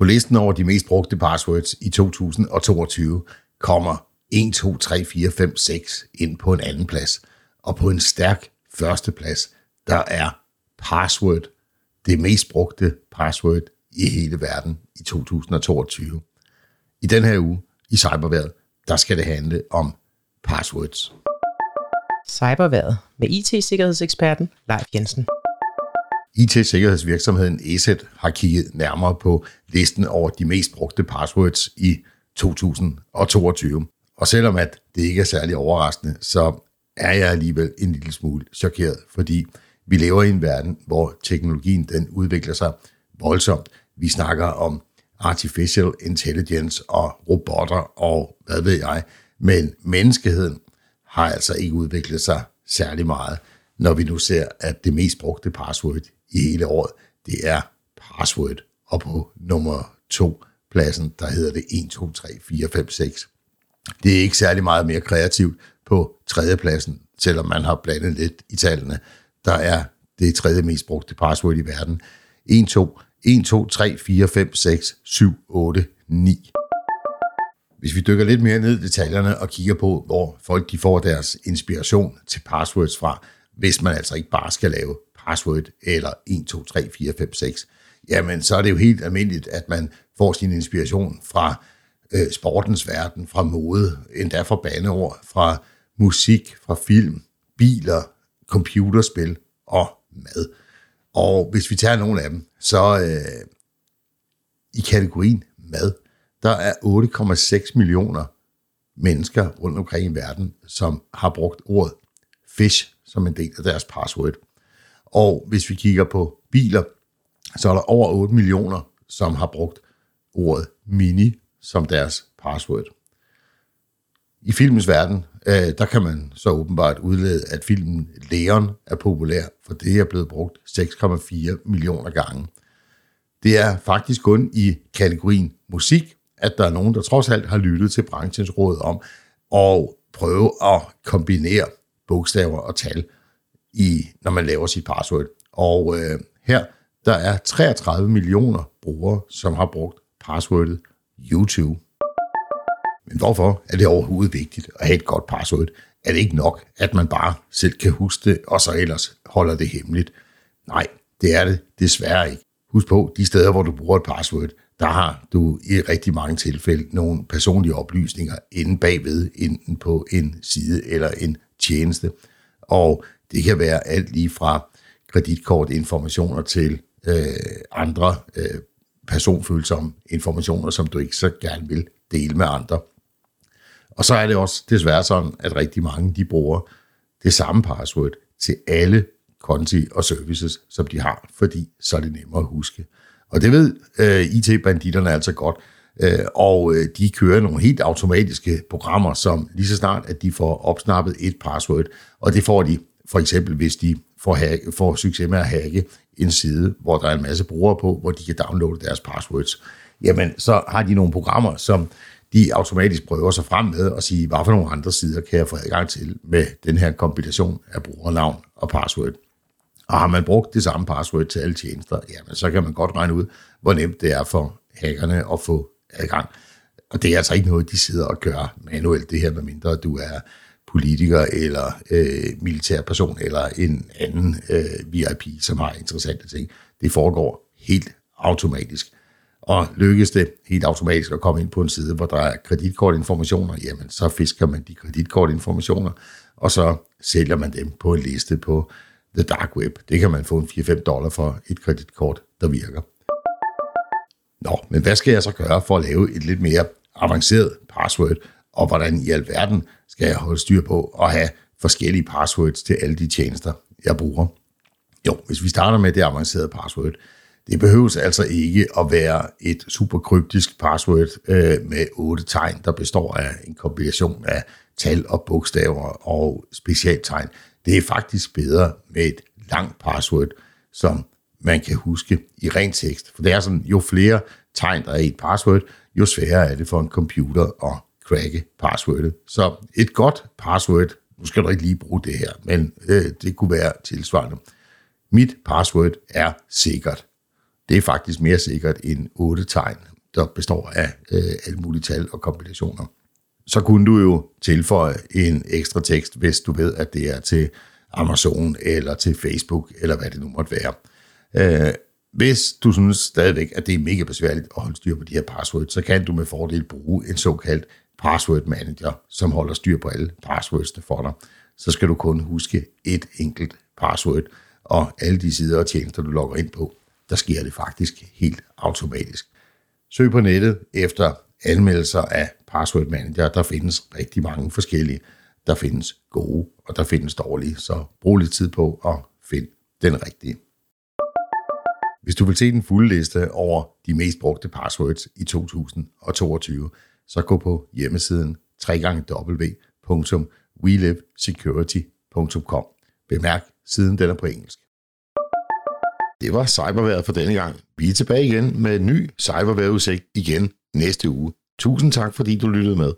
På listen over de mest brugte passwords i 2022 kommer 1, 2, 3, 4, 5, 6 ind på en anden plads. Og på en stærk første plads, der er password det mest brugte password i hele verden i 2022. I den her uge i cyberværet, der skal det handle om passwords. Cyberværet med IT-sikkerhedseksperten Leif Jensen. IT-sikkerhedsvirksomheden ESET har kigget nærmere på listen over de mest brugte passwords i 2022. Og selvom at det ikke er særlig overraskende, så er jeg alligevel en lille smule chokeret, fordi vi lever i en verden, hvor teknologien den udvikler sig voldsomt. Vi snakker om artificial intelligence og robotter og hvad ved jeg. Men menneskeheden har altså ikke udviklet sig særlig meget, når vi nu ser, at det mest brugte password i hele året, det er password. Og på nummer to pladsen, der hedder det 1, 2, 3, 4, 5, 6. Det er ikke særlig meget mere kreativt på tredjepladsen, selvom man har blandet lidt i tallene. Der er det tredje mest brugte password i verden. 1, 2, 1, 2, 3, 4, 5, 6, 7, 8, 9. Hvis vi dykker lidt mere ned i detaljerne og kigger på, hvor folk de får deres inspiration til passwords fra, hvis man altså ikke bare skal lave password eller 1, 2, 3, 4, 5, 6, jamen så er det jo helt almindeligt, at man får sin inspiration fra øh, sportens verden, fra mode, endda fra baneord, fra musik, fra film, biler, computerspil og mad. Og hvis vi tager nogle af dem, så øh, i kategorien mad, der er 8,6 millioner mennesker rundt omkring i verden, som har brugt ordet fish som en del af deres password. Og hvis vi kigger på biler, så er der over 8 millioner, som har brugt ordet mini som deres password. I filmens verden, øh, der kan man så åbenbart udlede, at filmen Leon er populær, for det er blevet brugt 6,4 millioner gange. Det er faktisk kun i kategorien musik, at der er nogen, der trods alt har lyttet til branchens råd om at prøve at kombinere bogstaver og tal, i, når man laver sit password. Og øh, her der er 33 millioner brugere, som har brugt passwordet YouTube. Men hvorfor er det overhovedet vigtigt at have et godt password? Er det ikke nok, at man bare selv kan huske det, og så ellers holder det hemmeligt? Nej, det er det desværre ikke. Husk på, de steder, hvor du bruger et password, der har du i rigtig mange tilfælde nogle personlige oplysninger inde bagved, enten på en side eller en tjeneste. Og det kan være alt lige fra kreditkortinformationer til øh, andre øh, personfølsomme informationer, som du ikke så gerne vil dele med andre. Og så er det også desværre sådan, at rigtig mange de bruger det samme password til alle konti og services, som de har, fordi så er det nemmere at huske. Og det ved øh, IT-banditterne altså godt, øh, og øh, de kører nogle helt automatiske programmer, som lige så snart, at de får opsnappet et password, og det får de for eksempel, hvis de får, hack, får succes med at hacke en side, hvor der er en masse brugere på, hvor de kan downloade deres passwords, jamen så har de nogle programmer, som de automatisk prøver sig frem med og sige, hvad for nogle andre sider kan jeg få adgang til med den her kombination af brugernavn og password. Og har man brugt det samme password til alle tjenester, jamen så kan man godt regne ud, hvor nemt det er for hackerne at få adgang. Og det er altså ikke noget, de sidder og gør manuelt, det her, medmindre du er politiker eller øh, militær person eller en anden øh, VIP, som har interessante ting. Det foregår helt automatisk. Og lykkes det helt automatisk at komme ind på en side, hvor der er kreditkortinformationer, jamen så fisker man de kreditkortinformationer, og så sælger man dem på en liste på The Dark Web. Det kan man få en 4-5 dollar for et kreditkort, der virker. Nå, men hvad skal jeg så gøre for at lave et lidt mere avanceret password, og hvordan i alverden skal jeg holde styr på at have forskellige passwords til alle de tjenester, jeg bruger? Jo, hvis vi starter med det avancerede password, det behøves altså ikke at være et super kryptisk password øh, med otte tegn, der består af en kombination af tal og bogstaver og specialtegn. Det er faktisk bedre med et langt password, som man kan huske i ren tekst. For det er sådan, jo flere tegn der er i et password, jo sværere er det for en computer at cracke passwordet. Så et godt password, nu skal du ikke lige bruge det her, men øh, det kunne være tilsvarende. Mit password er sikkert. Det er faktisk mere sikkert end otte tegn, der består af øh, alle mulige tal og kombinationer. Så kunne du jo tilføje en ekstra tekst, hvis du ved, at det er til Amazon eller til Facebook, eller hvad det nu måtte være. Øh, hvis du synes stadigvæk, at det er mega besværligt at holde styr på de her passwords, så kan du med fordel bruge en såkaldt password manager, som holder styr på alle passwordsene for dig. Så skal du kun huske et enkelt password, og alle de sider og tjenester, du logger ind på, der sker det faktisk helt automatisk. Søg på nettet efter anmeldelser af password manager. Der findes rigtig mange forskellige. Der findes gode, og der findes dårlige, så brug lidt tid på at finde den rigtige. Hvis du vil se den fulde liste over de mest brugte passwords i 2022, så gå på hjemmesiden www.welivesecurity.com. Bemærk, siden den er på engelsk. Det var cyberværet for denne gang. Vi er tilbage igen med en ny cyberværetudsigt igen næste uge. Tusind tak, fordi du lyttede med.